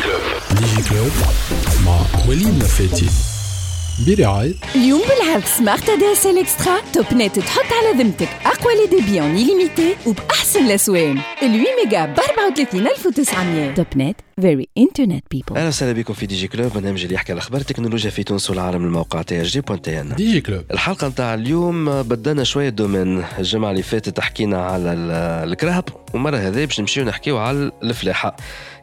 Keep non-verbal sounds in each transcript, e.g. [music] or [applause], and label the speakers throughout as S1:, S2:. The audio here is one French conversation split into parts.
S1: ديجي كلوب مع وليد لفاتي برعاية
S2: اليوم بالعرض سمارت دي اس ال اكسترا توب نت تحط على ذمتك اقوى لي ديبي اون ليميتي وباحسن الاسوان ال 8 ميجا ب 34900 توب نت فيري انترنت بيبل
S3: أهلا وسهلا بكم في دي جي كلوب برنامج اللي يحكي على أخبار التكنولوجيا في تونس والعالم الموقع. تي اش جي بوان تي ان
S1: ديجي كلوب
S3: الحلقة نتاع اليوم بدلنا شوية دومين. الجمعه اللي فاتت حكينا على ال- الكرهب ومره هذه باش نمشيو نحكيو على الفلاحة.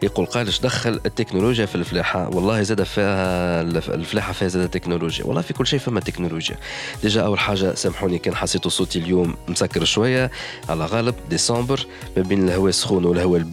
S3: يقول قال إيش دخل التكنولوجيا في الفلاحة؟ والله زاد فيها الف- الفلاحة فيها زاد تكنولوجيا. والله في كل شيء فما تكنولوجيا. ديجا أول حاجة سامحوني كان حسيتوا صوتي اليوم مسكر شوية. على غالب ديسمبر ما بين الهواء السخون والهواء البارد.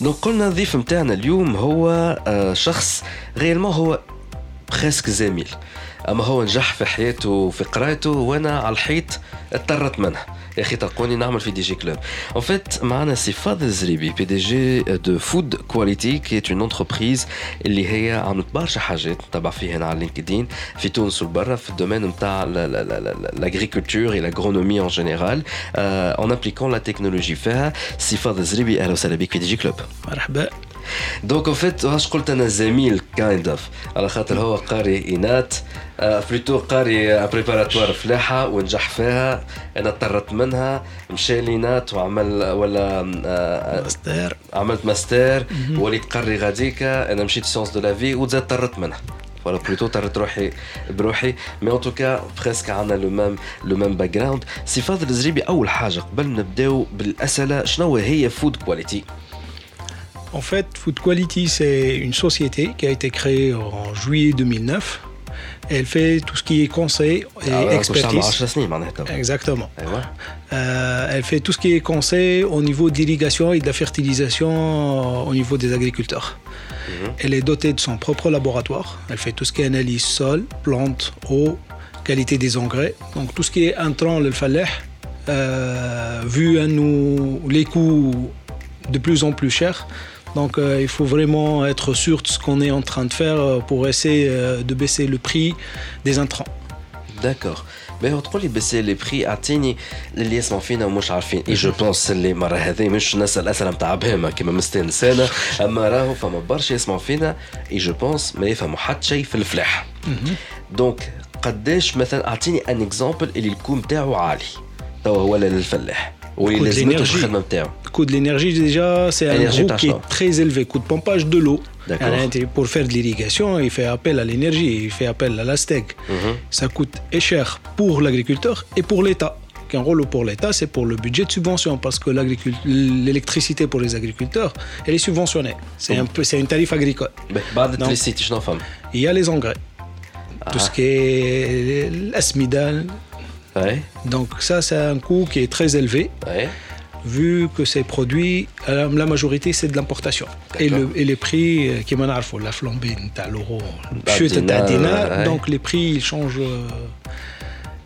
S3: دونك قلنا الضيف نتاعنا اليوم هو آه، شخص غيرمون هو بريسك زميل. أما هو نجح في حياته وفي قرايته وأنا على الحيط اضطرت منها يا اخي تلقوني نعمل في دي جي كلوب ان فيت معنا سي فاضل زريبي بي دي جي دو فود كواليتي كي اون انتربريز اللي هي عملت برشا حاجات تبع فيها هنا على لينكدين في تونس وبرا في الدومين نتاع لاغريكولتور اي لاغرونومي ان جينيرال ان ابليكون لا تكنولوجي فيها سي فاضل زريبي اهلا وسهلا بك في دي جي كلوب
S4: مرحبا
S3: دونك ان فيت واش قلت أنا زميل كايند اوف على خاطر هو قاري انات بلوتو قاري بريباراتوار فلاحة ونجح فيها أنا اضطرت منها مشى لينات وعمل ولا آه،
S4: ماستر
S3: عملت ماستر وليت قري غاديكا أنا مشيت سيونس دو لا في وزاد اضطرت منها. ولا بلوتو اضطريت روحي بروحي. مي ان توكا بريسك عندنا لو ميم لو ميم باك جراوند سي فاضل الزريبي أول حاجة قبل نبدأو بالأسئلة شنو هي فود كواليتي
S4: En fait, Food Quality, c'est une société qui a été créée en juillet 2009. Elle fait tout ce qui est conseil et expertise. Exactement. Euh, elle fait tout ce qui est conseil au niveau d'irrigation et de la fertilisation euh, au niveau des agriculteurs. Elle est dotée de son propre laboratoire. Elle fait tout ce qui est analyse sol, plantes, eau, qualité des engrais. Donc tout ce qui est intrant, le fallah, euh, vu à nous les coûts de plus en plus chers, Donc euh, il faut vraiment être sûr de ce qu'on est en train de faire euh, pour essayer euh, de baisser le prix des intrants.
S3: داكور باهي تقول لي بس لي بري اعطيني اللي يسمعوا فينا ومش عارفين اي جو بونس اللي مره هذه مش نسال اسئله نتاع بهمه كيما مستانسانا اما راهو فما برشا يسمعوا فينا اي جو بونس ما يفهموا حتى شيء في الفلاح دونك قداش مثلا اعطيني ان اكزومبل اللي الكو نتاعو عالي توا هو للفلاح
S4: oui,
S3: coût de
S4: l'énergie. coût de l'énergie, déjà, c'est un coût qui est très élevé. Coût de pompage de l'eau. Pour faire de l'irrigation, il fait appel à l'énergie, il fait appel à la stègue.
S3: Mm -hmm.
S4: Ça coûte cher pour l'agriculteur et pour l'État. Un rôle pour l'État, c'est pour le budget de subvention, parce que l'électricité pour les agriculteurs, elle est subventionnée. C'est un c'est une tarif agricole.
S3: Mais, bah,
S4: Donc, il y a les engrais, tout ce qui est l'asmidal, donc ça, c'est un coût qui est très élevé. Vu que ces produits, euh, la majorité, c'est de l'importation. Et, les prix, euh, qui m'en la flambée, l'euro, donc les prix, ils changent. Euh,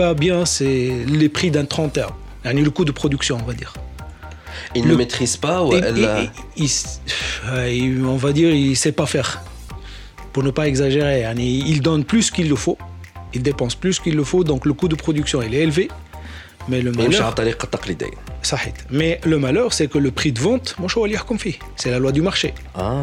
S4: pas bien c'est les prix d'un 30 heures, le coût de production, on va dire.
S3: Il
S4: le, ne maîtrise pas ou elle On va dire, il sait pas faire. Pour ne pas exagérer, hein, il donne plus qu'il le faut, il dépense plus qu'il le faut, donc le coût de production est élevé. Mais le malheur, c'est que le prix de vente, c'est la loi du marché.
S3: Ah.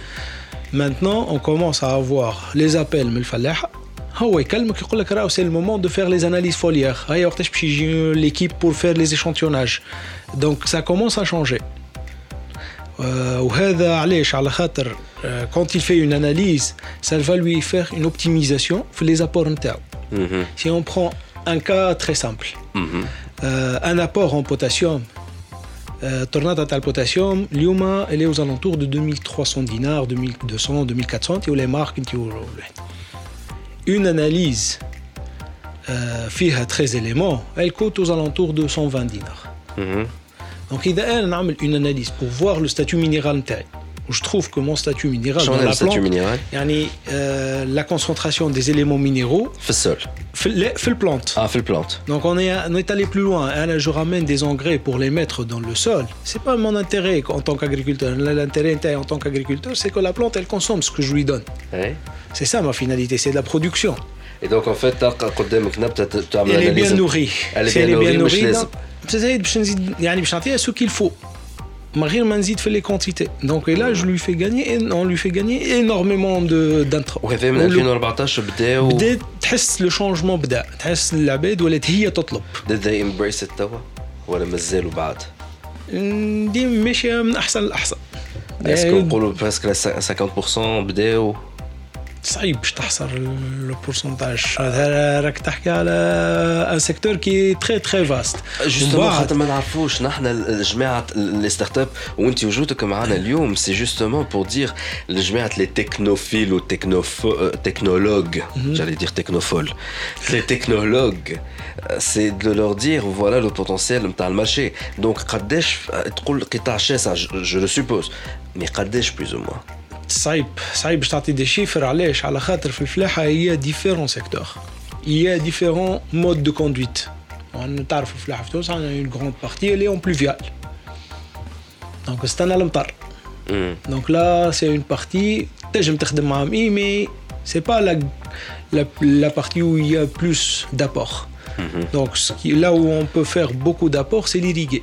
S4: maintenant on commence à avoir les appels من الفلاحه هو يكلمك يقول لك راهو سي المومون دو فير لي اناليز فوليير هيا وقتاش باش يجي ليكيب بور فير لي échantillonnages دونك سا كومونس ا شونجي وهذا علاش على خاطر quand il fait une analyse ça va lui faire une optimisation في les apports نتاعو
S3: Mhm,
S4: si on prend un cas très simple
S3: mhm.
S4: euh, un apport en potassium euh, tornade تاع البوتاسيوم اليوم elle est aux alentours de 2300 dinars 2200 2400 انت ولا مارك انت ولا une analyse euh, فيها 13 éléments elle coûte aux alentours de 120 dinars
S3: Mhm.
S4: donc اذا انا نعمل une analyse pour voir le statut minéral نتاعي je trouve que mon statut minéral
S3: شنو
S4: dans
S3: هذا
S4: la
S3: الستاتيو
S4: plante
S3: مينيرال
S4: يعني euh, la concentration des éléments minéraux
S3: في السول
S4: في ال- في البلانت
S3: اه في البلانت
S4: Donc on est, on est allé plus loin. Hein, là, je ramène des engrais pour les mettre dans le sol. C'est pas mon intérêt en tant qu'agriculteur. Là, L'intérêt en tant qu'agriculteur, c'est que la plante, elle consomme ce que je lui donne.
S3: Ouais.
S4: C'est ça ma finalité, c'est de la production.
S3: Et donc en fait تلقى قدامك نبته ت- تعمل
S4: Elle est bien
S3: analyse.
S4: nourrie.
S3: Elle est
S4: Si
S3: bien nourrie, مش
S4: nourrie,
S3: لازم.
S4: non. زايد باش نزيد يعني باش نعطيها ce qu'il faut. ما غير ما نزيد في les quantités. Donc et là, je lui fais gagner, on lui fait gagner énormément de d'intrants.
S3: وهذا من
S4: ولو-
S3: 2014 بداو
S4: بدات تحس لو شونجمون بدا تحس العباد ولات هي تطلب
S3: did they embrace it توا ولا مازالوا بعد؟
S4: ديما ماشيه من احسن لاحسن
S3: اسكو
S4: يعني
S3: نقولوا بريسك 50% بداو
S4: صعيب باش تحصر لو بورسونتاج هذا راك تحكي على ان سيكتور كي تري تري فاست
S3: جوستومون خاطر ما نعرفوش نحن جماعه لي ستارت اب وانت وجودك معنا اليوم سي جوستومون بور دير لجماعه لي تكنوفيل وتكنولوج j'allais dire technophole les technologues c'est de leur dire voilà le potentiel نتاع المارشي دونك قداش تقول قطاع شاسع je le suppose mais قداش plus ou moins
S4: صعيب صعيب باش تعطي دي شيفر علاش على خاطر في الفلاحه هي ديفيرون سيكتور هي ديفيرون مود دو كوندويت تعرف الفلاحه في تونس عندنا اون غروند بارتي اللي اون بلوفيال دونك استنى المطر
S3: Mm.
S4: Donc là, c'est une partie, تنجم تخدم معاهم اي مي c'est pas la, la, la partie où il y a plus d'apport. Donc ce qui, là où on peut faire beaucoup d'apport, c'est l'irriguer.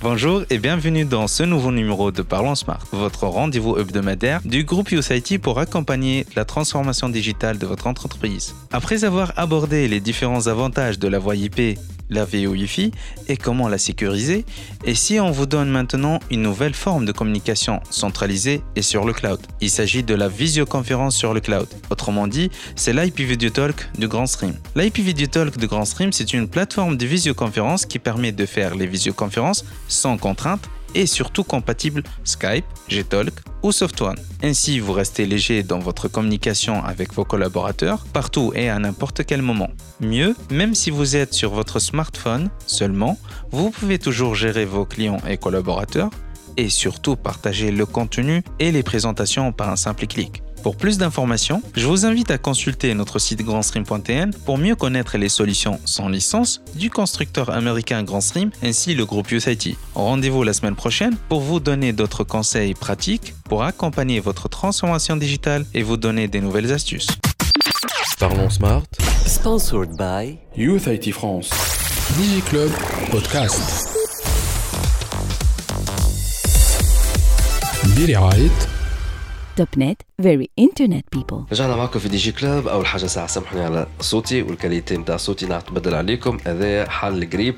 S5: Bonjour et bienvenue dans ce nouveau numéro de Parlons Smart, votre rendez-vous hebdomadaire du groupe USIT pour accompagner la transformation digitale de votre entreprise. Après avoir abordé les différents avantages de la voie IP, la VoIP et comment la sécuriser, et si on vous donne maintenant une nouvelle forme de communication centralisée et sur le cloud Il s'agit de la visioconférence sur le cloud. Autrement dit, c'est l'IP Video Talk du Grand Stream. L'IP Video Talk de Grand Stream, c'est une plateforme de visioconférence qui permet de faire les visioconférences sans contrainte et surtout compatible Skype, Gtalk ou SoftOne. Ainsi, vous restez léger dans votre communication avec vos collaborateurs partout et à n'importe quel moment. Mieux, même si vous êtes sur votre smartphone seulement, vous pouvez toujours gérer vos clients et collaborateurs et surtout partager le contenu et les présentations par un simple clic. Pour plus d'informations, je vous invite à consulter notre site grandstream.tn pour mieux connaître les solutions sans licence du constructeur américain Grandstream ainsi le groupe Usaity. Rendez-vous la semaine prochaine pour vous donner d'autres conseils pratiques pour accompagner votre transformation digitale et vous donner des nouvelles astuces.
S1: Parlons Smart.
S6: Sponsored by
S1: Youth IT France. DigiClub Podcast. Billy
S2: توب نت very internet people.
S3: رجعنا معكم في دي جي كلاب أول حاجة ساعة. سامحوني على صوتي والكاليتي نتاع صوتي نتبدل عليكم. هذا حل الجريب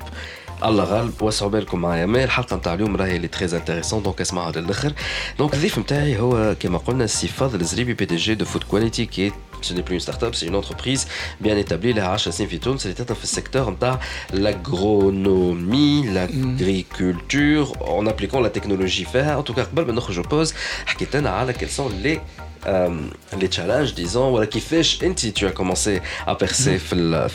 S3: الله غالب. وسعوا بالكم معايا. ما الحلقة نتاع اليوم راهي اللي تري انتريسون دونك اسمعوا للاخر دونك الضيف نتاعي هو كما قلنا السي فاضل الزريبي بي دي جي دو فود كواليتي كي ce n'est plus une start-up, c'est une entreprise bien établie. La HSM c'était un secteur de l'agronomie, l'agriculture, en appliquant la technologie faire. En tout cas, je pose, quels sont les euh, les challenges, disons, voilà, qui fait, tu as commencé à percer dans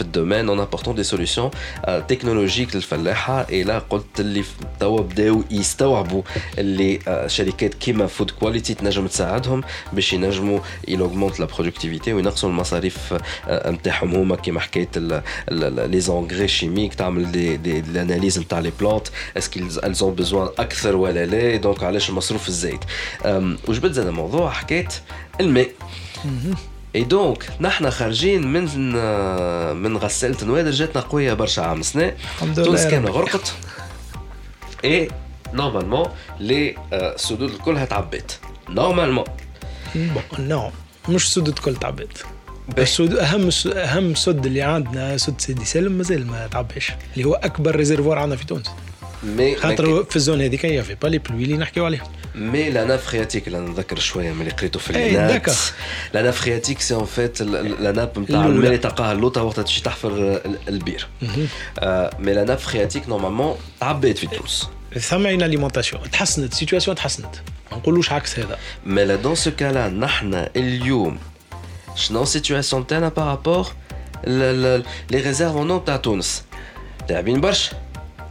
S3: le domaine en apportant des solutions euh, technologiques للفلاحة et là قلت اللي توا بداو يستوعبوا اللي شركات كيما فود كواليتي تنجم تساعدهم باش ينجموا ils augmentent la productivité وينقصوا المصاريف نتاعهم هما كيما حكايه les engrais chimiques تعمل دي دي l'analyse نتاع les plantes est-ce qu'elles ont besoin اكثر ولا لا دونك علاش المصروف الزايد وجبت زاد الموضوع حكايه الماء. اي دونك نحن خارجين من من غسالة نوادر جاتنا قوية برشا عام سنة.
S4: الحمد لله
S3: تونس كان. غرقت. اي نورمالمون لي السدود الكلها تعبت نورمالمون
S4: نو مش سدود كل تعبت. السود أهم أهم سد اللي عندنا سد سيدي سالم مازال ما تعبش اللي هو أكبر ريزرفوار عندنا في تونس.
S3: مي
S4: خاطر في الزون هذيك هي في بالي بلوي اللي نحكيو عليهم
S3: مي لا ناف فرياتيك اللي نتذكر شويه من اللي قريته في
S4: إيه،
S3: النات
S4: داكا.
S3: لا ناف فرياتيك سي اون فيت لا ناب نتاع
S4: الأولى.
S3: الماء اللي تلقاها اللوطه وقت تمشي تحفر ال- البير آه، مي لا ناف فرياتيك نورمالمون تعبيت في تونس
S4: ثم اين اليمونتاسيون تحسنت السيتواسيون تحسنت ما نقولوش عكس هذا
S3: مي لا دون سو كالا نحن اليوم شنو السيتواسيون تاعنا بارابور لي ريزيرف اون تاع تونس تعبين برشا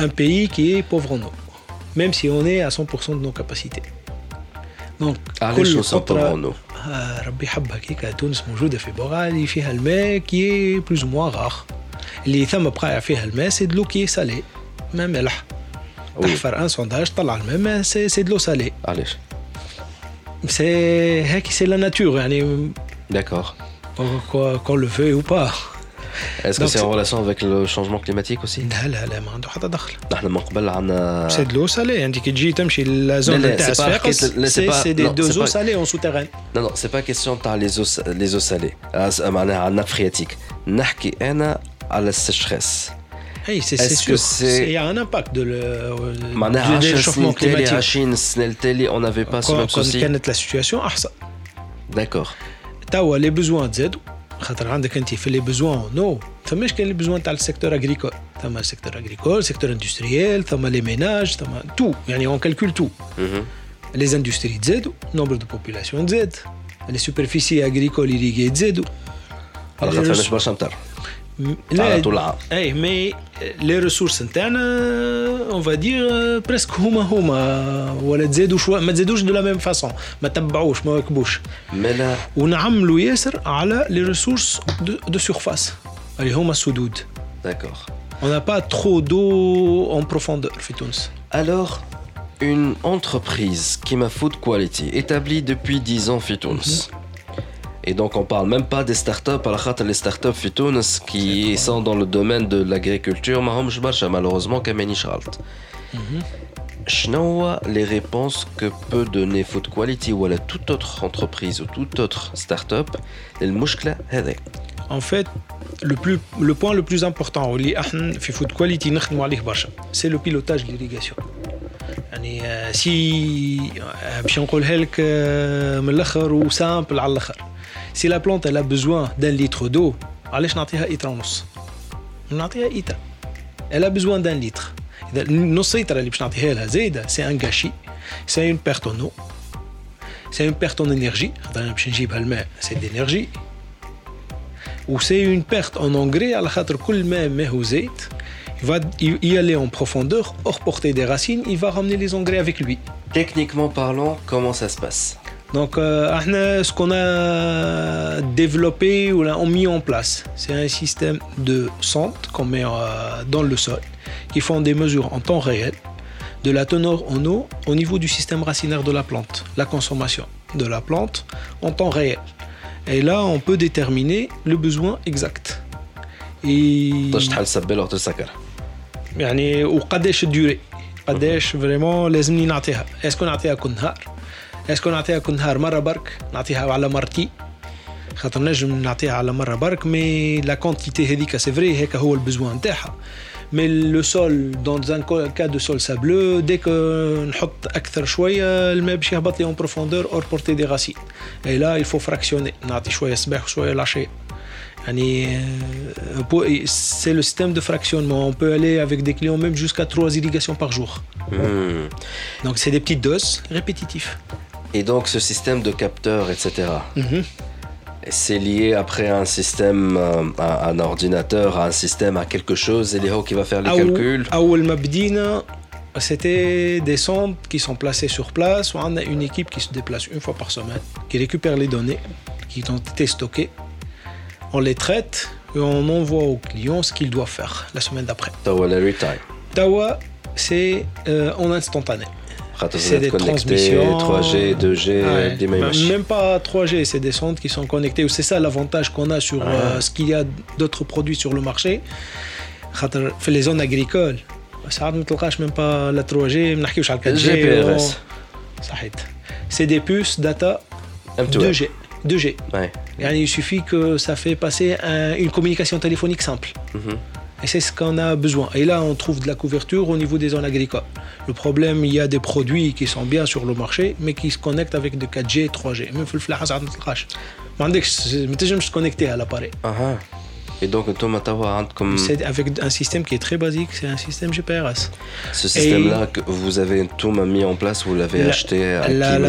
S3: اين سنه فك الماء هذيك العزيزه الغاليه
S4: رانا un pays qui est pauvre en eau même si on est à 100% de nos capacités donc
S3: علاش
S4: كل
S3: نوصل
S4: قطرة-
S3: بورونو
S4: آه ربي حبها كيكا تونس موجودة في بقعة اللي فيها الماء كي بلوز موا غاغ اللي ثم بقايع فيها الماء سي دلو كي سالي ما ملح
S3: وي.
S4: تحفر ان سونداج طلع الماء ما سي سي دلو سالي
S3: علاش
S4: سي هاكي سي لا ناتور يعني
S3: D'accord.
S4: كون لو فو او با
S3: Est-ce que
S4: Donc,
S3: c'est en
S4: c'est-
S3: relation avec le changement climatique aussi
S4: لا لا لا ما عنده حتى دخل
S3: نحن من قبل عندنا
S4: سي دلو سالي انت كي تجي تمشي لازون
S3: لا، لا،
S4: نتاع
S3: c'est pas
S4: صفاقس
S3: حكاية- لا، c'est
S4: سي
S3: pas-
S4: سي دي
S3: non, c'est
S4: دو زو
S3: pas-
S4: سالي اون سوتيران
S3: Non, non, c'est pas question تاع les eaux les eaux salées. آه، س- معناها على الناب فرياتيك. نحكي أنا على السيشريس.
S4: اي سي
S3: Est-ce
S4: سي
S3: que
S4: سور
S3: c'est-
S4: سي ان امباكت دو
S3: معناها 10
S4: réchauffement
S3: سنين تالي
S4: climatique
S3: 20 سنة التالي on n'avait pas ce
S4: كون
S3: même
S4: كون
S3: souci.
S4: كانت لا سيتواسيون احسن
S3: D'accord.
S4: توا لي بوزوان تزادوا خاطر عندك انت في لي بوزوان نو فماش كان لي بوزوان تاع السيكتور اغريكول ثم السيكتور اغريكول سيكتور اندستريال ثم لي ميناج ثم تو يعني اون كالكول تو
S3: Mhm.
S4: لي زاندستري تزادوا نومبر دو بوبولاسيون تزاد لي سوبرفيسي اغريكول ايريغي تزادوا
S3: على خاطر فماش برشا مطر. على طول العام.
S4: اي مي لي ريسورس نتاعنا اون فا دير بريسك هما هما ولا تزادوا شويه ما تزادوش دو لا ميم فاسون ما تبعوش ما واكبوش
S3: Mais là,
S4: ونعملوا ياسر على لي ريسورس دو سيرفاس اللي هما السدود
S3: d'accord.
S4: On n'a pas trop d'eau en profondeur في تونس.
S3: Alors, une entreprise qui m'a food quality établie depuis 10 ans في تونس. Et donc on parle même pas des startups على خاطر les startups في تونس qui sont dans le domaine de l'agriculture ما همش برشا malheureusement كمانيش غلط. شنو هو les réponses que peut donner Food Quality ولا toute autre entreprise ou toute autre startup للمشكلة هذه؟
S4: En fait, le, plus, le point le plus important اللي احنا في فود كواليتي نخدموا عليه برشا سي لو بيلوتاج ليريغاسيون يعني آه، سي آه، باش نقولها لك آه، من الاخر وسامبل على الاخر si la plante a besoin d'un litre d'eau, elle a besoin d'un litre. C'est un gâchis, c'est une perte en eau, c'est une perte en énergie, c'est d'énergie, ou c'est une perte en engrais, il va y aller en profondeur, hors portée des racines, il va ramener les engrais avec lui.
S3: Techniquement parlant, comment ça se passe?
S4: Donc, euh, احنا, ce qu'on a développé ou là, on mis en place, c'est un système de sondes qu'on met euh, dans le sol, qui font des mesures en temps réel de la teneur en eau au niveau du système racinaire de la plante, la consommation de la plante en temps réel. Et là, on peut déterminer le besoin exact. Et
S3: تقدرش تحل سبالة وقت السكر
S4: يعني وقداش الديوري قداش فريمون لازمني نعطيها اسكو نعطيها كل نهار اسكو نعطيها كل نهار مره برك نعطيها على مرتي خاطر نجم نعطيها على مره برك مي لا كونتيتي هذيك سي فري هيك هو البزوان نتاعها مي لو سول دون ان كا دو سول سابلو ديك نحط اكثر شويه الماء باش يهبط لي اون بروفوندور اور بورتي دي غاسين اي لا الفو فراكسيوني نعطي شويه الصباح وشويه العشيه يعني c'est le système de fractionnement. On peut aller avec des clients même jusqu'à 3 irrigations par jour.
S3: Hmm.
S4: Donc c'est des petites doses répétitives.
S3: Et donc ce système de capteurs, etc.
S4: Mhm.
S3: C'est lié après à un système, euh, à un ordinateur, à un système, à quelque chose, et qui va faire les calculs.
S4: C'était des sondes qui sont placées sur place. On a une équipe qui se déplace une fois par semaine, qui récupère les données qui ont été stockées. On les traite et on envoie au client ce qu'il doit faire la semaine d'après.
S3: Tawa.
S4: Tawa, c'est euh, en instantané c'est des transmissions
S3: 3G, 2G,
S4: ouais. même pas 3G, c'est des centres qui sont connectées. C'est ça l'avantage qu'on a sur euh, ce qu'il y a d'autres produits sur le marché. Fait les zones agricoles, ça ne cache même pas la 3G, 4G. C'est des puces data 2G. 2G. Il suffit que ça fait passer une communication téléphonique simple. Et c'est ce qu'on a besoin. Et là, on trouve de la couverture au niveau des zones agricoles. Le problème, il y a des produits qui sont bien sur le marché, mais qui se connectent avec de 4G, 3G. Même le flash, je me suis connecté à l'appareil.
S3: Ah, ah. Et donc, toi, comme...
S4: C'est avec un système qui est très basique, c'est un système GPRS.
S3: Ce système-là que vous avez tout mis en place, vous l'avez acheté à
S4: la,
S3: qui,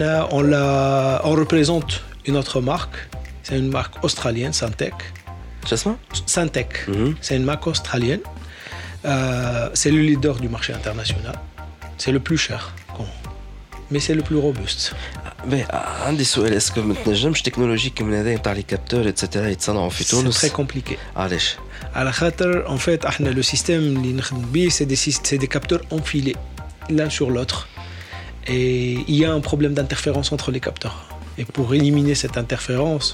S4: la, on, on représente une autre marque, c'est une marque australienne, Santec.
S3: شو اسمه؟
S4: Syntec.
S3: Mhm.
S4: C'est une marque australienne. Euh, c'est le leader du marché international. C'est le plus cher. qu'on- Mais c'est le plus robuste.
S3: باهي عندي سؤال اسكو ما تنجمش تكنولوجي كيما هذا نتاع لي كابتور اتسيتيرا يتصنعوا في
S4: C'est
S3: تونس
S4: très compliqué.
S3: علاش؟
S4: À la khater, en fait, احنا, le système اللي نخدم بيه, c'est des, syst- c'est des capteurs enfilés l'un sur l'autre. Et il y a un problème d'interférence entre les capteurs. Et pour éliminer cette interférence,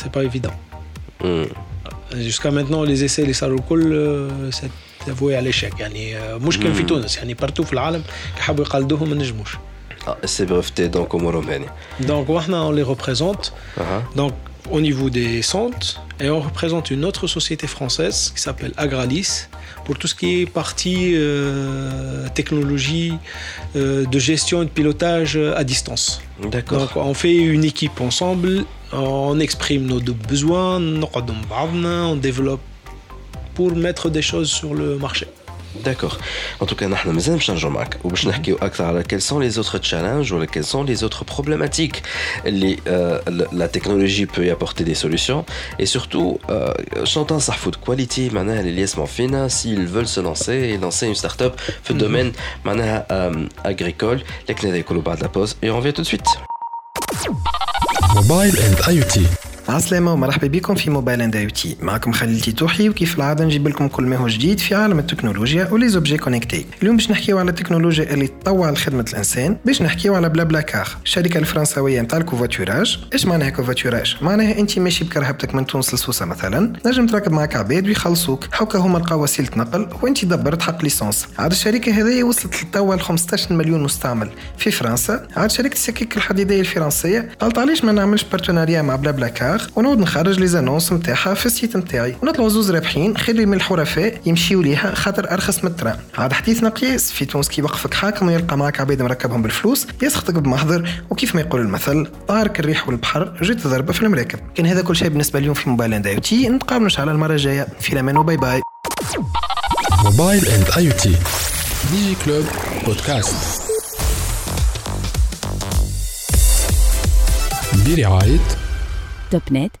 S4: c'est pas évident.
S3: مم.
S4: Jusqu'à maintenant, les essais, les saroukoul, euh, c'est avoué à l'échec. يعني آه، مش كان في
S3: مم.
S4: تونس يعني partout في العالم كحبوا يقلدوهم ما نجموش.
S3: Ah, c'est breveté donc امورهم هاني
S4: Donc واحنا on les représente
S3: اها
S4: donc au niveau des centres et on représente une autre société française qui s'appelle Agralis pour tout ce qui est partie euh, technologie euh, de gestion et de pilotage euh, à distance.
S3: D'accord.
S4: On fait une équipe ensemble, on exprime nos besoins, on développe pour mettre des choses sur le marché.
S3: D'accord. En tout cas, نحن مازال باش نرجعوا معك وباش نحكيو أكثر على quels sont les autres challenges ولا quelles sont les autres problématiques اللي euh, la technologie peut y apporter des solutions et surtout شنو تنصح فود كواليتي معناها اللي يسمعوا فينا s'ils veulent se lancer et lancer une start-up في الدومين معناها euh, agricole لكن هذا يكونوا بعد la pause et on revient tout de suite.
S1: موبايل اند اي تي
S7: عسلامة ومرحبا بكم في موبايل اند تي. معكم خليل تيتوحي وكيف العادة؟ نجيب لكم كل ما هو جديد في عالم التكنولوجيا ولي زوبجي كونيكتي اليوم باش نحكيو على التكنولوجيا اللي تطوع لخدمة الإنسان باش نحكيو على بلا بلا كار. الشركة الفرنسوية نتاع الكوفاتوراج. إيش معناها كوفاتوراج؟ معناها أنت ماشي بكرهبتك من تونس لسوسة مثلا نجم تركب معك عباد ويخلصوك هاكا هما لقاو وسيلة نقل وأنت دبرت حق ليسونس عاد الشركة هذه وصلت لتوا ل 15 مليون مستعمل. في فرنسا عاد شركة السكك الحديدية الفرنسية قالت علاش ما نعملش بارتناريا مع بلا بلا كار؟ ونعود نخرج لي زانونس نتاعها في السيت نتاعي. ونطلعوا زوز رابحين خير من الحرفاء يمشيو ليها خاطر أرخص من الترام. عاد حديثنا قياس في تونس كي يوقفك حاكم ويلقى معك عباد مركبهم بالفلوس يسخطك بمحضر وكيف ما يقول المثل طارك الريح والبحر جيت ضربه في المراكب. كان هذا كل شيء بالنسبة اليوم في موبايل إند تي. نتقابلوا إن شاء الله المرة الجاية. في الأمان وباي باي.
S1: موبايل إند آي تي. ديجي كلوب بودكاست برعاية
S2: Topnet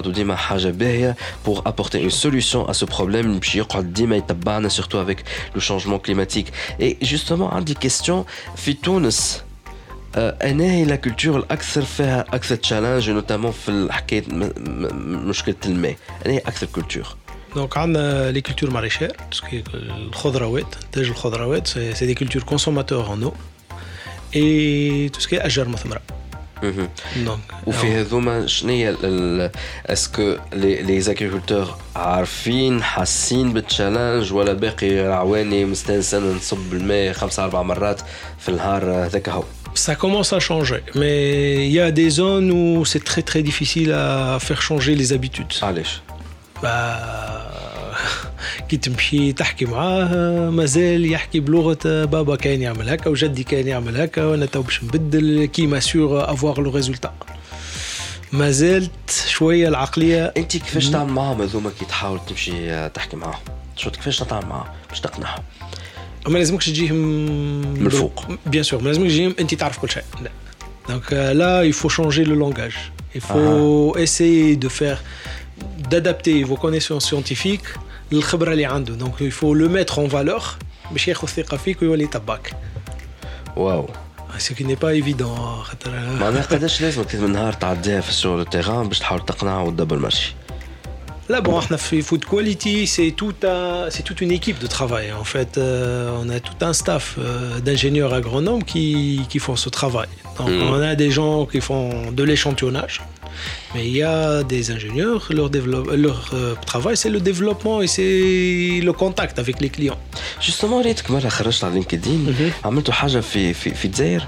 S3: pour apporter une solution à ce problème باش يقعد ديما يتبعنا surtout avec le changement climatique et justement عندي question في تونس آه، انا هي لا كولتور الاكثر فيها اكثر تشالنج نوتامون في حكايه م- م- مشكله الماء انا هي اكثر كولتور
S4: Donc, on a les cultures maraîchères, tout ce qui est le khudrawet. Déjà, le khudrawet, c'est c'est des cultures consommateurs en eau. Et tout ce qui est ajar muthmara. Donc,
S3: وفي هذوما شنو هي اسكو لي زاغريكولتور عارفين حاسين بالتشالنج ولا باقي عواني مستانسين نصب الماء خمسة أربع مرات في النهار هذاك هو
S4: ça commence à changer. Mais il y a des zones où c'est très très difficile à faire changer les habitudes.
S3: علاش؟
S4: bah, كي تمشي تحكي معاه مازال يحكي بلغة بابا كان يعمل هكا وجدي كان يعمل هكا وأنا تو باش نبدل كي ما سور افواغ لو ريزولتا مازالت شوية العقلية
S3: انت كيفاش تعمل معاهم هذوما كي تحاول تمشي تحكي معاهم؟ شو كيفاش تعمل معاهم باش تقنعهم؟
S4: ما لازمكش تجيهم
S3: من الفوق.
S4: بيان سور ما لازمكش تجيهم انت تعرف كل شيء لا دونك لا changer le langage il faut essayer de faire d'adapter vos connaissances scientifiques للخبره اللي عنده donc il faut le mettre en valeur باش ياخذ ثقه فيك ويولي يطبقك
S3: واو
S4: ce qui n'est pas évident خاطر
S3: معناها قداش لازم كل من نهار تعديها في الشغل تيغان باش تحاول تقنعه وتدبر ماشي
S4: Là, bon, احنا في food quality, c'est tout un, c'est toute une équipe de travail. En fait, euh, on a tout un staff euh, d'ingénieurs agronomes qui, qui font ce travail. Donc,
S3: Mm.
S4: on a des gens qui font de l'échantillonnage, mais il y a des ingénieurs, leur, développe- leur euh, travail, c'est le développement et c'est le contact avec les clients.
S3: جوستومون ريتك مره خرجت على لينكدين عملتوا حاجه في في في الجزائر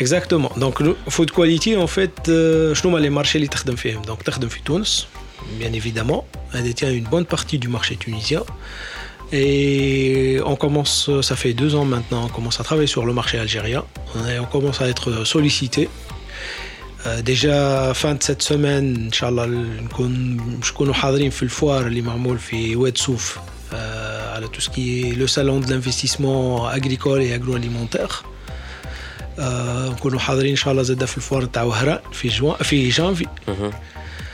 S4: Exactement. Donc, le food quality, en fait, euh, شنو هما les marchés اللي تخدم فيهم Donc, تخدم في تونس, bien évidemment. Elle détient une bonne partie du marché tunisien. Et on commence, ça fait deux ans maintenant, on commence à travailler sur le marché algérien. Et on commence à être sollicité. Euh, déjà fin de cette semaine ان شاء الله نكون نكونوا حاضرين في الفوار اللي معمول في واد سوف euh, على tout ce qui est le salon de l'investissement agricole et agroalimentaire آه، نكونوا حاضرين ان شاء الله زاد في الفوار تاع وهران في جوان في جانفي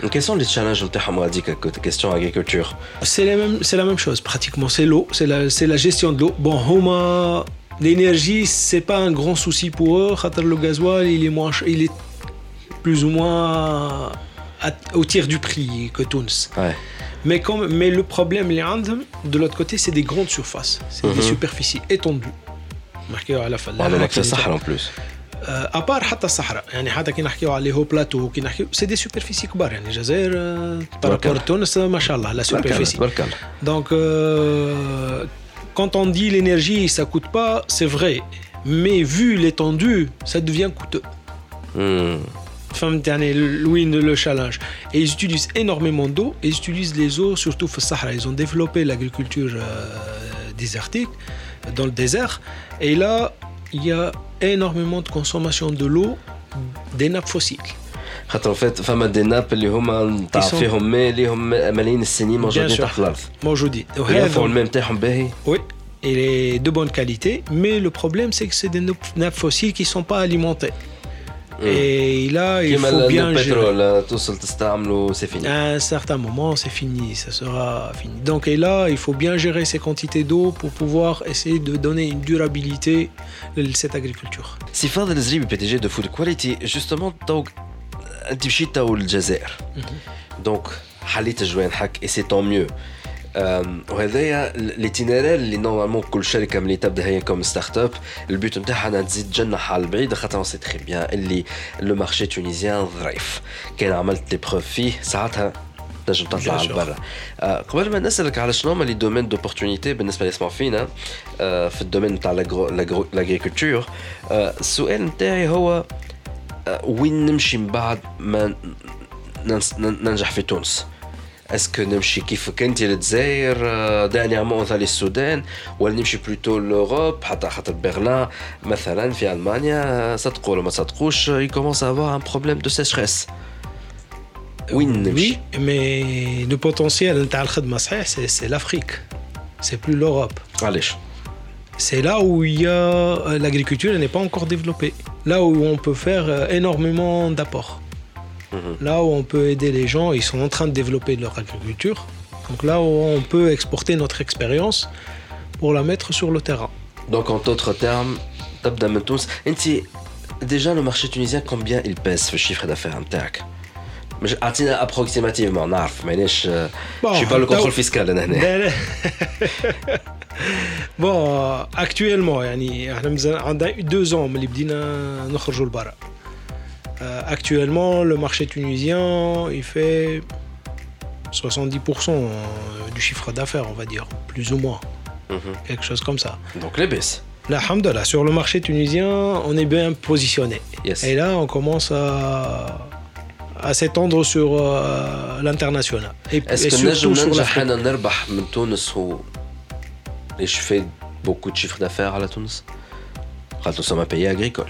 S3: Quels sont les challenges نتاعهم هذيك question agriculture
S4: C'est la même, c'est la même chose pratiquement. C'est l'eau, c'est la, c'est la gestion de l'eau. Bon, Homa, l'énergie, c'est pas un grand souci pour eux. Khatar, Le gasoil, il est moins, ch- il est plus ou moins à- au tiers du prix que Tunis.
S3: Ouais.
S4: Mais, comme, mais le problème, les Andes, de l'autre côté, c'est des grandes surfaces. C'est des
S3: Mhm.
S4: superficies étendues. Marqué à la fin.
S3: وعندهم اكثر صحراء en plus
S4: ابار حتى الصحراء يعني حتى كي نحكيو على هو بلاتو كي نحكيو سي دي سوبرفيسي كبار يعني الجزائر بارابور
S3: الله.
S4: تونس ما شاء الله لا
S3: تبارك الله
S4: سوبرفيسي
S3: تبارك الله
S4: Donc, euh, quand on dit l'énergie, ça coûte pas, c'est vrai. Mais vu l'étendue, ça devient coûteux.
S3: مم.
S4: فهمت يعني الوين le challenge. Et ils utilisent énormément d'eau et ils utilisent les eaux surtout au Sahara. Ils ont développé l'agriculture euh, désertique dans le désert. Et là, il y a énormément de consommation de l'eau des nappes fossiles.
S3: خاطر فات فما دي ناب اللي هما نتاع
S4: يسون-
S3: فيهم ماء اللي هم ملايين السنين موجودين
S4: sûr.
S3: تحت الارض
S4: موجودين.
S3: ويرفعوا الماء نتاعهم باهي
S4: Oui, il est de bonne qualité, mais le problème c'est que c'est des nappes nappes fossiles qui ne sont pas alimentées. Mm. Et là, il faut bien le
S3: pétrole, hein. gérer. c'est fini.
S4: À un certain moment, c'est fini, ça sera fini. Donc, et là, il faut bien gérer ces quantités d'eau pour pouvoir essayer de donner une durabilité à cette agriculture.
S3: Si Fadel Zrib PDG de Food Quality, justement, tu es au Jazer. Mhm. Donc, Halit Jouenhak, et c'est tant mieux. وهذايا ليتينيرير اللي نورمالمون كل شركة ملي تبدأ هي كوم ستارت اب البيوت نتاعها أنها تزيد تجنح على البعيد خاطر سي تخي بيان اللي لو مارشي تونيزيان ظريف كان عملت لي بروف فيه ساعتها تنجم تطلع على. برا آه، قبل ما نسألك على شنو هما لي دومين دوبورتونيتي بالنسبة اللي يسمعوا فينا آه، في الدومين نتاع لاغريكولتور السؤال نتاعي هو وين نمشي من بعد ما ننجح في تونس؟ اسكو نمشي كيفك انت للجزائر دانيامون مثلا السودان ولا نمشي بلوتو لوروب حتى خاطر برلين مثلا في المانيا صدقوا ولا ما تصدقوش يكومونس افوار ان بروبليم دو سيشريس وين نمشي؟
S4: Oui, mais le potentiel نتاع الخدمة صحيح, c'est c'est l'Afrique. C'est plus l'Europe.
S3: علاش؟
S4: C'est là où il y a euh, l'agriculture elle n'est pas encore développée. Là où on peut faire euh, énormément d'apports. Là où on peut aider les gens, ils sont en train de développer leur agriculture. Donc là où on peut exporter notre expérience pour la mettre sur le terrain.
S3: دونك ان توتر تيرم تبدا من تونس انت Déjà, le marché tunisien, combien il pèse le chiffre d'affaires نتاعك مش اعطينا approximativement نعرف مانيش
S4: Bon,
S3: je suis pas le
S4: تو-
S3: contrôle fiscal انا هنا
S4: لا لا بون اكتويلمون يعني احنا مازال عندنا دو زون ملي بدينا نخرجوا لبرا euh, actuellement, le marché tunisien, il fait 70% euh, du chiffre d'affaires, on va dire, plus ou moins.
S3: Mhm.
S4: Quelque chose comme ça.
S3: Donc les baisses.
S4: Là, hamdallah, sur le marché tunisien, on est bien positionné.
S3: Yes.
S4: Et là, on commence à, s'étendre sur euh, l'international. Et,
S3: Est-ce que
S4: surtout
S3: je fais beaucoup de chiffres d'affaires à la Tunis? Nous sommes un pays agricole.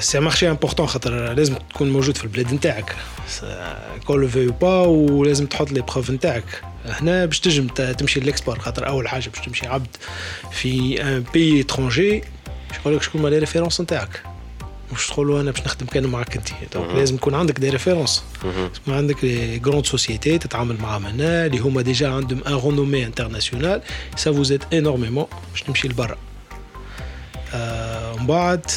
S4: سي مارشي امبورتون خاطر لازم تكون موجود في البلاد نتاعك. كول فيو با ولازم تحط لي بروف نتاعك. هنا باش تنجم تمشي للاكسبور خاطر أول حاجة باش تمشي عبد في ان بي اترونجي باش يقول لك شكون ما لي ريفيرونس نتاعك. مش تقولوا أنا باش نخدم كان معك أنت. دونك لازم يكون عندك دي ريفيرونس يكون عندك لي غروند سوسيتي تتعامل معاهم هنا اللي هما ديجا عندهم ان رونومي انترناسيونال سا فوز ايد انورميمون باش تمشي لبرا. آه، ومن بعد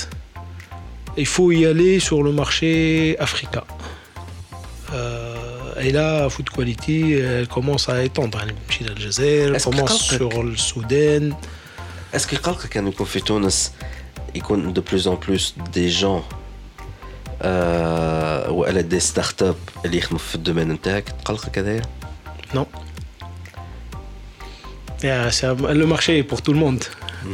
S4: il faut y aller sur le marché africain. Euh, et là, Food Quality, elle commence à étendre.
S3: Hein, elle
S4: commence sur le Soudan.
S3: Est-ce qu'il y a de plus en plus des gens euh, ou elle a des startups qui sont dans le domaine de
S4: Non. Yeah, un, le marché est pour tout le monde. [laughs]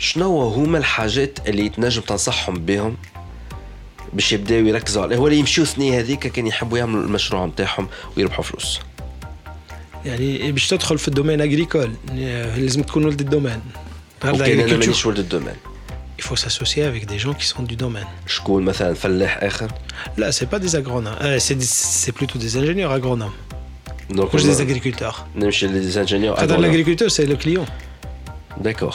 S3: شنو هما الحاجات اللي تنجم تنصحهم بهم باش يبداو يركزوا عليه؟ ولا يمشيو ثنية هذيك كان يحبوا يعملوا المشروع نتاعهم ويربحوا فلوس.
S4: يعني باش تدخل في الدومين اغريكول لازم تكون ولد الدومين. هذا
S3: وكان
S4: أنا.
S3: مانيش ولد الدومين.
S4: Il faut s'associer avec des gens qui sont du domaine.
S3: شكون مثلا؟ فلاح
S4: آخر؟ pas des agronomes, euh, c'est des- c'est plutôt des ingénieurs agronomes,
S3: دونك
S4: plus des agriculteurs.
S3: نمشي للانجينيور
S4: Quand l'agriculteur, c'est le client.
S3: داكور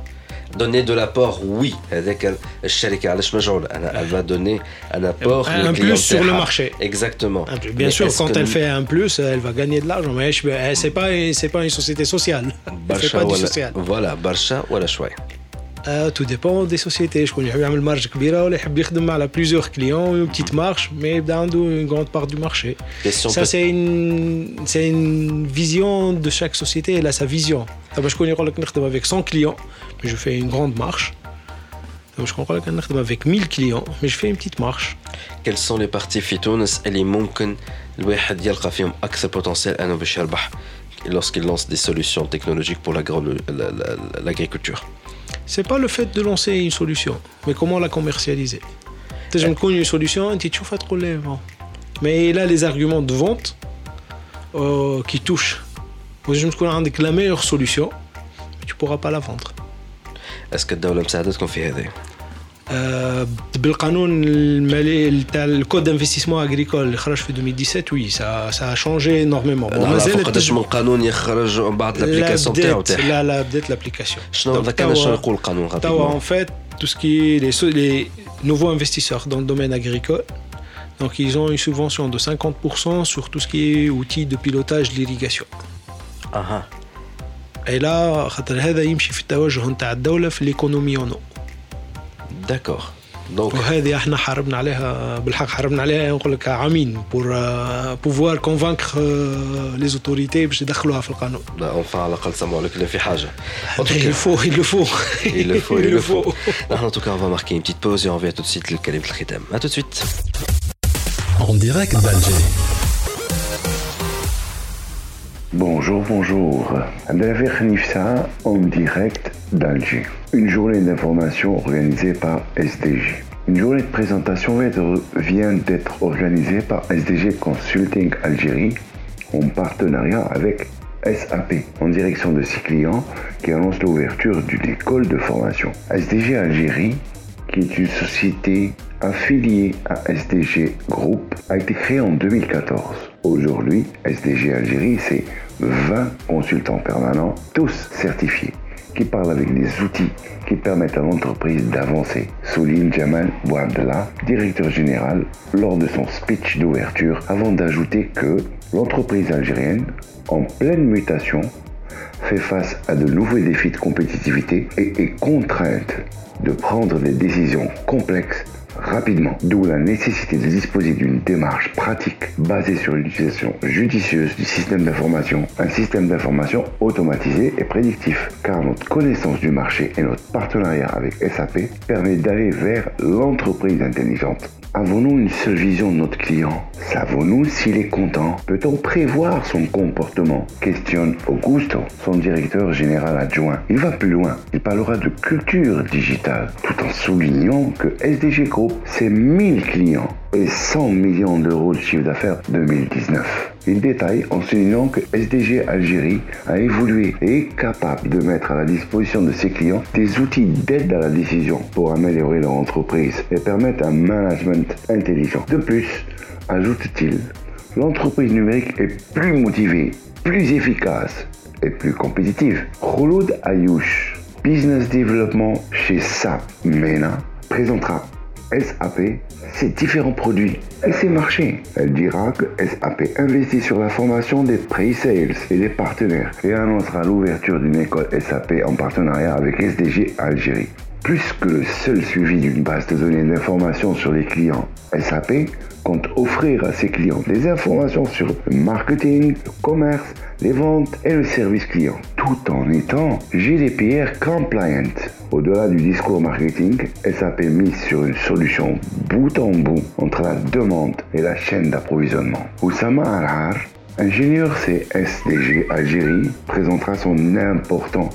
S3: donner de l'apport oui. Avec elle va donner un apport
S4: un plus sur le marché.
S3: Exactement.
S4: Bien sûr quand elle fait un plus elle va gagner de l'argent mais eh, c'est pas pas une société sociale. [laughs]
S3: C'est
S4: pas du social.
S3: voilà barcha ou la
S4: euh, tout dépend des sociétés. Je connais une marge kbira, on a plusieurs clients, une petite marge, mais dans une grande part du marché. Ça, c'est une, une vision de chaque société, elle a sa vision. Je connais avec 100 clients, je fais une grande marche. طب شكون يقول لك نخدم avec 1000 clients, mais je fais une petite marche.
S3: quels sont les parties في تونس اللي ممكن الواحد يلقى فيهم اكثر بوتنسيال انه باش يربح lorsqu'il lance des solutions technologiques pour l'agro- la- la- l'agriculture
S4: C'est pas le fait de lancer une solution, mais comment la commercialiser. تنجم تكون une solution انت تشوفها تقول لي bon. Mais là les arguments de vente euh, qui touchent. تنجم تكون عندك la meilleure solution, mais tu pourras pas la vendre.
S3: اسكو الدوله مساعدتكم في هذا
S4: آه، بالقانون المالي تاع الكود انفستيسمون اغريكول اللي خرج في 2017 وي سا سا شونجي انورميمون
S3: نعرفوا قداش من قانون يخرج من بعد الابليكاسيون تاعو تاعها
S4: لا لا بدات l'application.
S3: شنو
S4: Donc,
S3: ذكرنا
S4: توا-
S3: شنو يقول القانون
S4: توا
S3: rapidement
S4: en fait tout ce qui est les, so- les nouveaux investisseurs dans le domaine agricole donc ils ont une subvention de 50% sur tout ce qui est outils de pilotage de l'irrigation
S3: اها
S4: Et إلى خاطر هذا يمشي في التوجه نتاع الدولة في ليكونوميونو
S3: داكور دونك
S4: وهذه إحنا حاربنا عليها بالحق حاربنا عليها نقول لك عامين بور بوفوار كونفانك لي زوتوريتي باش يدخلوها في القانون.
S3: لا اونفا على الأقل سمعوا لك لا في حاجة. يلفو يلفو يلفو يلفو نحن توكا فا ماركي بتيت بوز اون فيا تو سيت لكلمه الختام ا تو سويت
S1: اون ديريكت بالجي
S8: Bonjour, bonjour. Abdelhafer Nifsa en direct d'Alger. Une journée d'information organisée par SDG. Une journée de présentation vient d'être organisée par SDG Consulting Algérie en partenariat avec SAP en direction de ses clients qui annonce l'ouverture d'une école de formation. SDG Algérie, qui est une société affiliée à SDG Group, a été créée en 2014. Aujourd'hui, SDG Algérie, c'est 20 consultants permanents, tous certifiés, qui parlent avec des outils qui permettent à l'entreprise d'avancer. Souligne Jamal Bouabdallah, directeur général, lors de son speech d'ouverture, avant d'ajouter que l'entreprise algérienne, en pleine mutation, fait face à de nouveaux défis de compétitivité et est contrainte de prendre des décisions complexes rapidement, d'où la nécessité de disposer d'une démarche pratique basée sur l'utilisation judicieuse du système d'information, un système d'information automatisé et prédictif, car notre connaissance du marché et notre partenariat avec SAP permet d'aller vers l'entreprise intelligente. Avons-nous une seule vision de notre client? Savons-nous s'il est content? Peut-on prévoir son comportement? Questionne Augusto, son directeur général adjoint. Il va plus loin. Il parlera de culture digitale, tout en soulignant que SDG Group, c'est 1000 clients et 100 millions d'euros de chiffre d'affaires 2019. Il détaille en soulignant que SDG Algérie a évolué et est capable de mettre à la disposition de ses clients des outils d'aide à la décision pour améliorer leur entreprise et permettre un management intelligent. De plus, ajoute-t-il, l'entreprise numérique est plus motivée, plus efficace et plus compétitive. Khouloud Ayouch, Business Development chez SAP MENA, présentera SAP ses différents produits et ses marchés. Elle dira que SAP investit sur la formation des pre-sales et des partenaires et annoncera l'ouverture d'une école SAP en partenariat avec SDG Algérie. Plus que le seul suivi d'une base de données d'informations sur les clients, SAP compte offrir à ses clients des informations sur le marketing, le commerce, les ventes et le service client, tout en étant GDPR compliant. Au-delà du discours marketing, SAP mise sur une solution bout en bout entre la demande et la chaîne d'approvisionnement. Oussama Alhar, ingénieur CSDG Algérie, présentera son important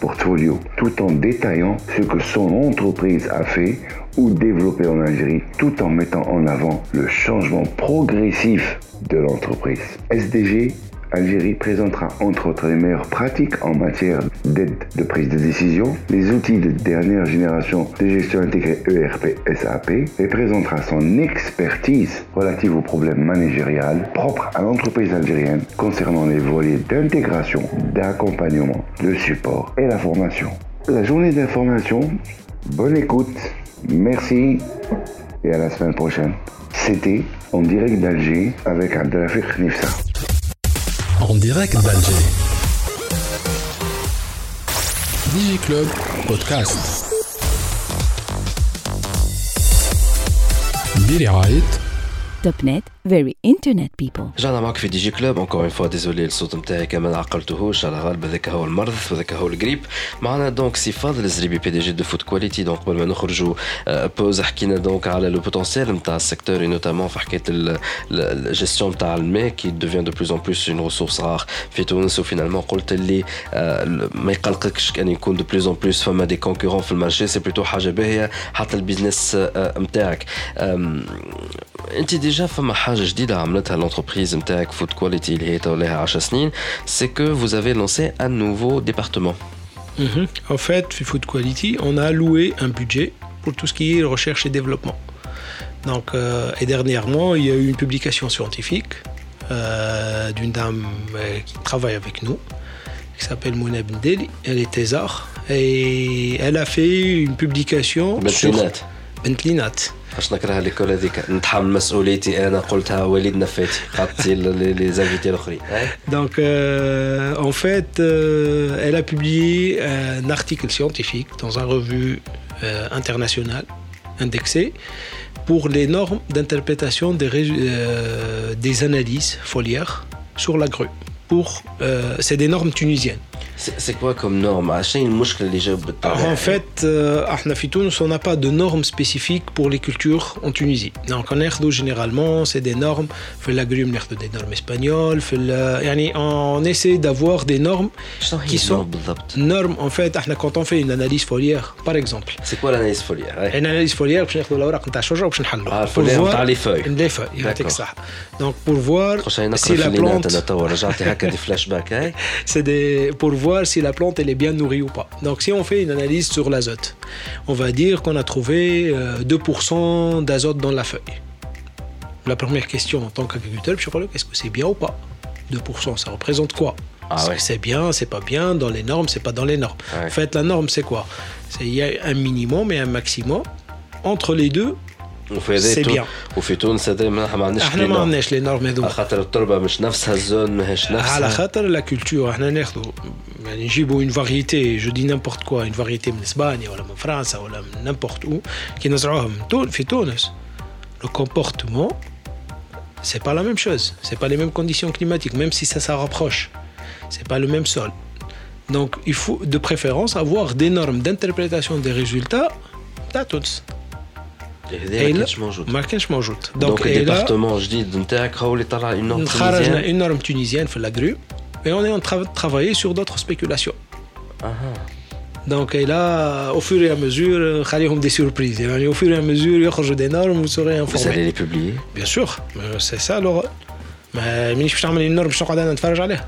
S8: portfolio tout en détaillant ce que son entreprise a fait ou développé en Algérie tout en mettant en avant le changement progressif de l'entreprise. SDG Algérie présentera entre autres les meilleures pratiques en matière d'aide de prise de décision, les outils de dernière génération de gestion intégrée ERP SAP et présentera son expertise relative aux problèmes managériels propres à l'entreprise algérienne concernant les volets d'intégration, d'accompagnement, de support et la formation. La journée d'information, bonne écoute, merci et à la semaine prochaine. C'était en direct d'Alger avec Abdelafik Nifsa
S1: En direct d'Alger. DigiClub Podcast. برعاية
S2: توب نت very internet people
S3: رجعنا معك في دي جي كلوب انكور اون فوا ديزولي الصوت نتاعي كمان عقلتهوش على غالب هذاك هو المرض وهذاك هو الجريب معنا دونك سي فاضل الزريبي بي دي جي دو فوت كواليتي دونك قبل ما نخرجوا بوز حكينا دونك على لو بوتونسيال نتاع السيكتور اي نوتامون في حكايه الجيستيون نتاع الماء كي دوفيان دو بلوز ان بلوس اون ريسورس رار في تونس وفينالمون قلت اللي ما يقلقكش كان يكون دو بلوز ان بلوس فما دي كونكورون في المارشي سي بلوتو حاجه باهيه حتى البيزنس نتاعك انت ديجا فما حاجه جديده عملتها l'entreprise نتاعك فود كواليتي اللي هي لها 10 سنين سي كو vous avez lancé un nouveau département
S4: Mhm. En fait, chez Food Quality, on a alloué un budget pour tout ce qui est recherche et développement. Donc, euh, et dernièrement, il y a eu une publication scientifique euh, d'une dame euh, qui travaille avec nous, qui s'appelle Mouna Bendeli. Elle est thésard et elle a fait une publication sur
S3: بالبنات
S4: بنت لي نات
S3: باش نكره ليكول هذيك نتحمل مسؤوليتي انا قلتها وليد نفاتي خاطتي لي زانفيتي الاخرين
S4: Donc, euh, en fait, euh, elle a publié un article scientifique dans une revue euh, internationale indexée pour les normes d'interprétation des, résu- euh, des analyses foliaires sur la grue. Pour, euh, c'est des normes tunisiennes.
S3: C'est quoi comme norme?
S4: En fait, euh, à Tunis, on n'a pas de normes spécifiques pour les cultures en Tunisie. Donc, on a généralement, c'est des normes. Fait l'agrume, on des normes espagnoles. On essaie d'avoir des normes qui sont normes. En fait, quand on fait une analyse foliaire, par exemple.
S3: C'est quoi l'analyse foliaire?
S4: Une analyse foliaire,
S3: on va ah, pour
S4: voir les feuilles.
S3: Les
S4: feuilles, Donc, pour voir si la plante. C'est. Pour voir si la plante elle est bien nourrie ou pas. Donc si on fait une analyse sur l'azote, on va dire qu'on a trouvé euh, 2% d'azote dans la feuille. La première question en tant qu'agriculteur, je sais est-ce que c'est bien ou pas? 2%, ça représente quoi?
S3: Ah ouais.
S4: c'est bien, c'est pas bien, dans les normes, c'est pas dans les normes?
S3: Ouais.
S4: En fait, la norme, c'est quoi? C'est il y a un minimum et un maximum. Entre les deux,
S3: وفي هذا
S4: سي
S3: تو-
S4: بيان.
S3: وفي تونس هذا ما ما عندناش
S4: احنا ما
S3: لي نورم.
S4: عندناش les normes هذوما.
S3: خاطر التربه مش نفسها الزون ماهيش
S4: على
S3: نفسها
S4: خاطر لا كولتور احنا ناخذوا يعني نجيبوا اون فاريتي جو دي نيمبورت كوا اون فاريتي من اسبانيا ولا من فرنسا ولا من نيمبورت او كي نزرعوها من تون في تونس لو كومبورتمون c'est pas la même chose c'est pas les mêmes conditions climatiques même si ça se rapproche c'est pas le même sol donc il faut de préférence avoir des normes d'interprétation des résultats تاع تونس
S3: هذا
S4: إيه
S3: ما
S4: لا.
S3: كانش موجود
S4: ما كانش موجود
S3: دونك
S4: et là-
S3: الديبارتمون جديد نتاعك هو اللي طلع اون نورم
S4: خرجنا
S3: تونيزيان
S4: une norme tunisienne في l'agru et on est en train de travailler sur d'autres spéculations
S3: اها
S4: Donc et là, au fur et à mesure, خليهم des surprises. يعني au fur et à mesure, يخرجوا des normes, vous serez
S3: Vous
S4: informés.
S3: allez les publier
S4: Bien sûr, mais c'est ça le rôle. ما مانيش باش تعمل une norme باش نقعد انا نتفرج عليها.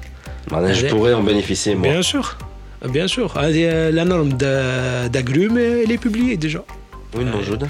S3: معناها je
S4: Allez.
S3: pourrais en bénéficier moi
S4: Bien sûr. Bien sûr. هذه la norme de- d'agrumes, elle est publiée déjà.
S3: وين موجوده؟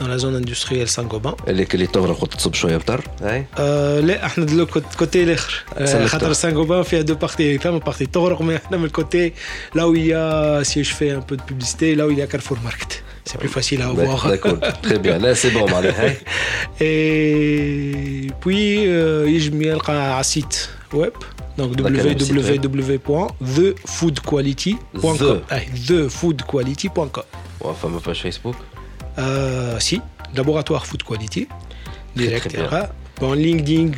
S4: dans la zone industrielle Saint-Gobain.
S3: اللي اللي تغرق وتصب شويه مطر هاي
S4: Euh, لا احنا دلو كوتي الاخر آه،
S3: سلكتها.
S4: خاطر سان فيها دو بارتي فما بارتي تغرق mais احنا من الكوتي là où il y a si je fais un peu de publicité là où il y a Carrefour Market c'est plus facile à voir
S3: داكور تري بيان لا سي بون [laughs] معناها هاي
S4: et puis euh, يجم يلقى على السيت ويب donc
S3: D'accord, site web.
S4: www.thefoodquality.com
S3: The.
S4: Ah, thefoodquality.com
S3: فما باج فيسبوك
S4: Euh, si, laboratoire Food Quality. Direct.
S3: très bien.
S4: Bon, LinkedIn,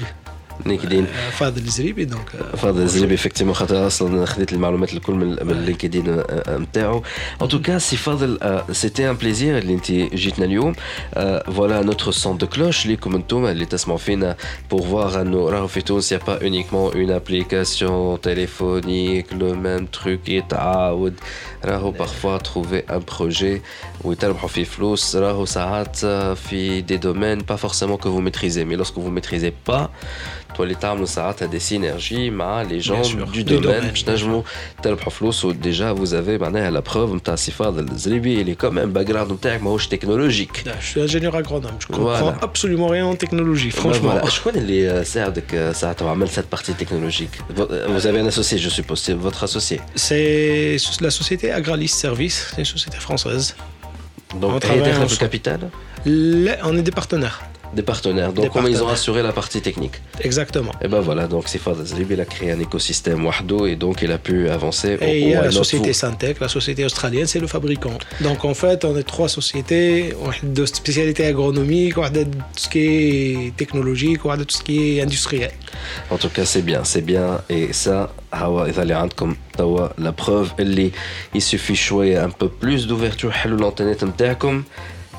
S3: لينكدين
S4: euh, Fadel Zribi, donc. euh,
S3: فاضل الزريبي افكتيمون خاطر اصلا خذيت المعلومات الكل من من اللينكدين نتاعو ان توكا سي فاضل سيتي ان بليزير اللي انت جيتنا اليوم فوالا نوتر سون دو كلوش ليكم انتم اللي تسمعوا فينا بور فوار انه راهو في تونس يا با اونيكمون اون ابليكاسيون تيليفونيك لو ميم تروك يتعاود راهو بارفوا تروفي ان بروجي ويتربحوا فيه فلوس راهو ساعات في دي دومين با فورسيمون que vous maîtrisez mais lorsque vous maîtrisez pas تولي تعملوا ساعات des synergies مع les gens
S4: sûr,
S3: du
S4: du
S3: domaine
S4: domaine,
S3: باش
S4: bien
S3: تنجموا تربحوا فلوس وديجا vous avez معناها la preuve نتاع سي فاضل الزريبي اللي كوم باك جراوند نتاعك ماهوش تكنولوجيك
S4: Je suis ingénieur agronome, je comprends
S3: Voilà.
S4: absolument rien en technologie, franchement.
S3: Voilà. شكون اللي ساعدك ساعات وعمل cette partie technologique vous avez un associé je suppose c'est votre associé
S4: C'est la société Agralis Service, c'est une société française. On
S3: donc
S4: travaille
S3: هي داخله في
S4: ensemble.
S3: الكابيتال
S4: Là, on est des partenaires,
S3: des partenaires. Donc, ils ont assuré la partie technique.
S4: Exactement.
S3: Et ben voilà, donc Sifad Zrib, il a créé un écosystème Wahdo et donc il a pu avancer.
S4: Et il y a la société Syntec, la société australienne, c'est le fabricant. Donc, en fait, on est trois sociétés, de spécialités agronomiques, on a de tout ce qui est technologique, on a de tout ce qui est industriel.
S3: En tout cas, c'est bien, c'est bien. Et ça, comme la preuve, il suffit de un peu plus d'ouverture. l'antenne الانترنت نتاعكم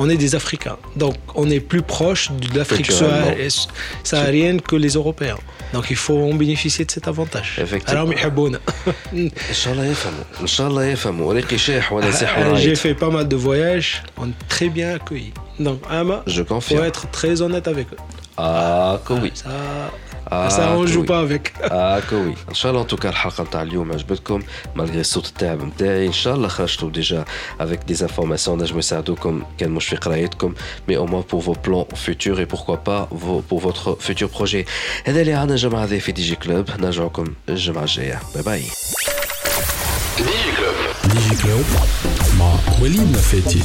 S4: on est des Africains. Donc on est plus proche de l'Afrique saharienne que les Européens. Donc il faut en bénéficier de cet avantage.
S3: Effectivement. [laughs] Ah,
S4: j'ai fait pas mal de voyages, on est très bien accueillis. Donc Ama,
S3: Je
S4: faut
S3: confirme.
S4: être très honnête avec eux.
S3: اه كوي
S4: Ça,
S3: آه
S4: ça on joue
S3: كوي.
S4: pas avec.
S3: اه كوي ان شاء الله توكا الحلقه نتاع اليوم عجبتكم مالغري الصوت التعب نتاعي ان شاء الله خرجتوا ديجا افيك دي انفورماسيون نجموا يساعدوكم كان مش في قرايتكم مي او موان بور فو بلان فيتور اي بوركوا با بور فوتر فيتور بروجي هذا اللي عندنا الجمعه هذه في دي جي كلوب نرجعكم الجمعه الجايه باي باي
S1: ديجي كلوب مع وليد نفاتي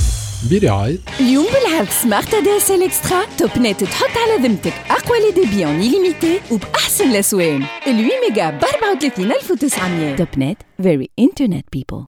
S1: برعاية
S2: اليوم بالعرض سمارت ادي اس ال اكسترا توب نت تحط على ذمتك أقوى لي ديبي اون ليميتي وبأحسن الأسوان. ال 8 ميجا ب 34900 توب نت فيري انترنت بيبل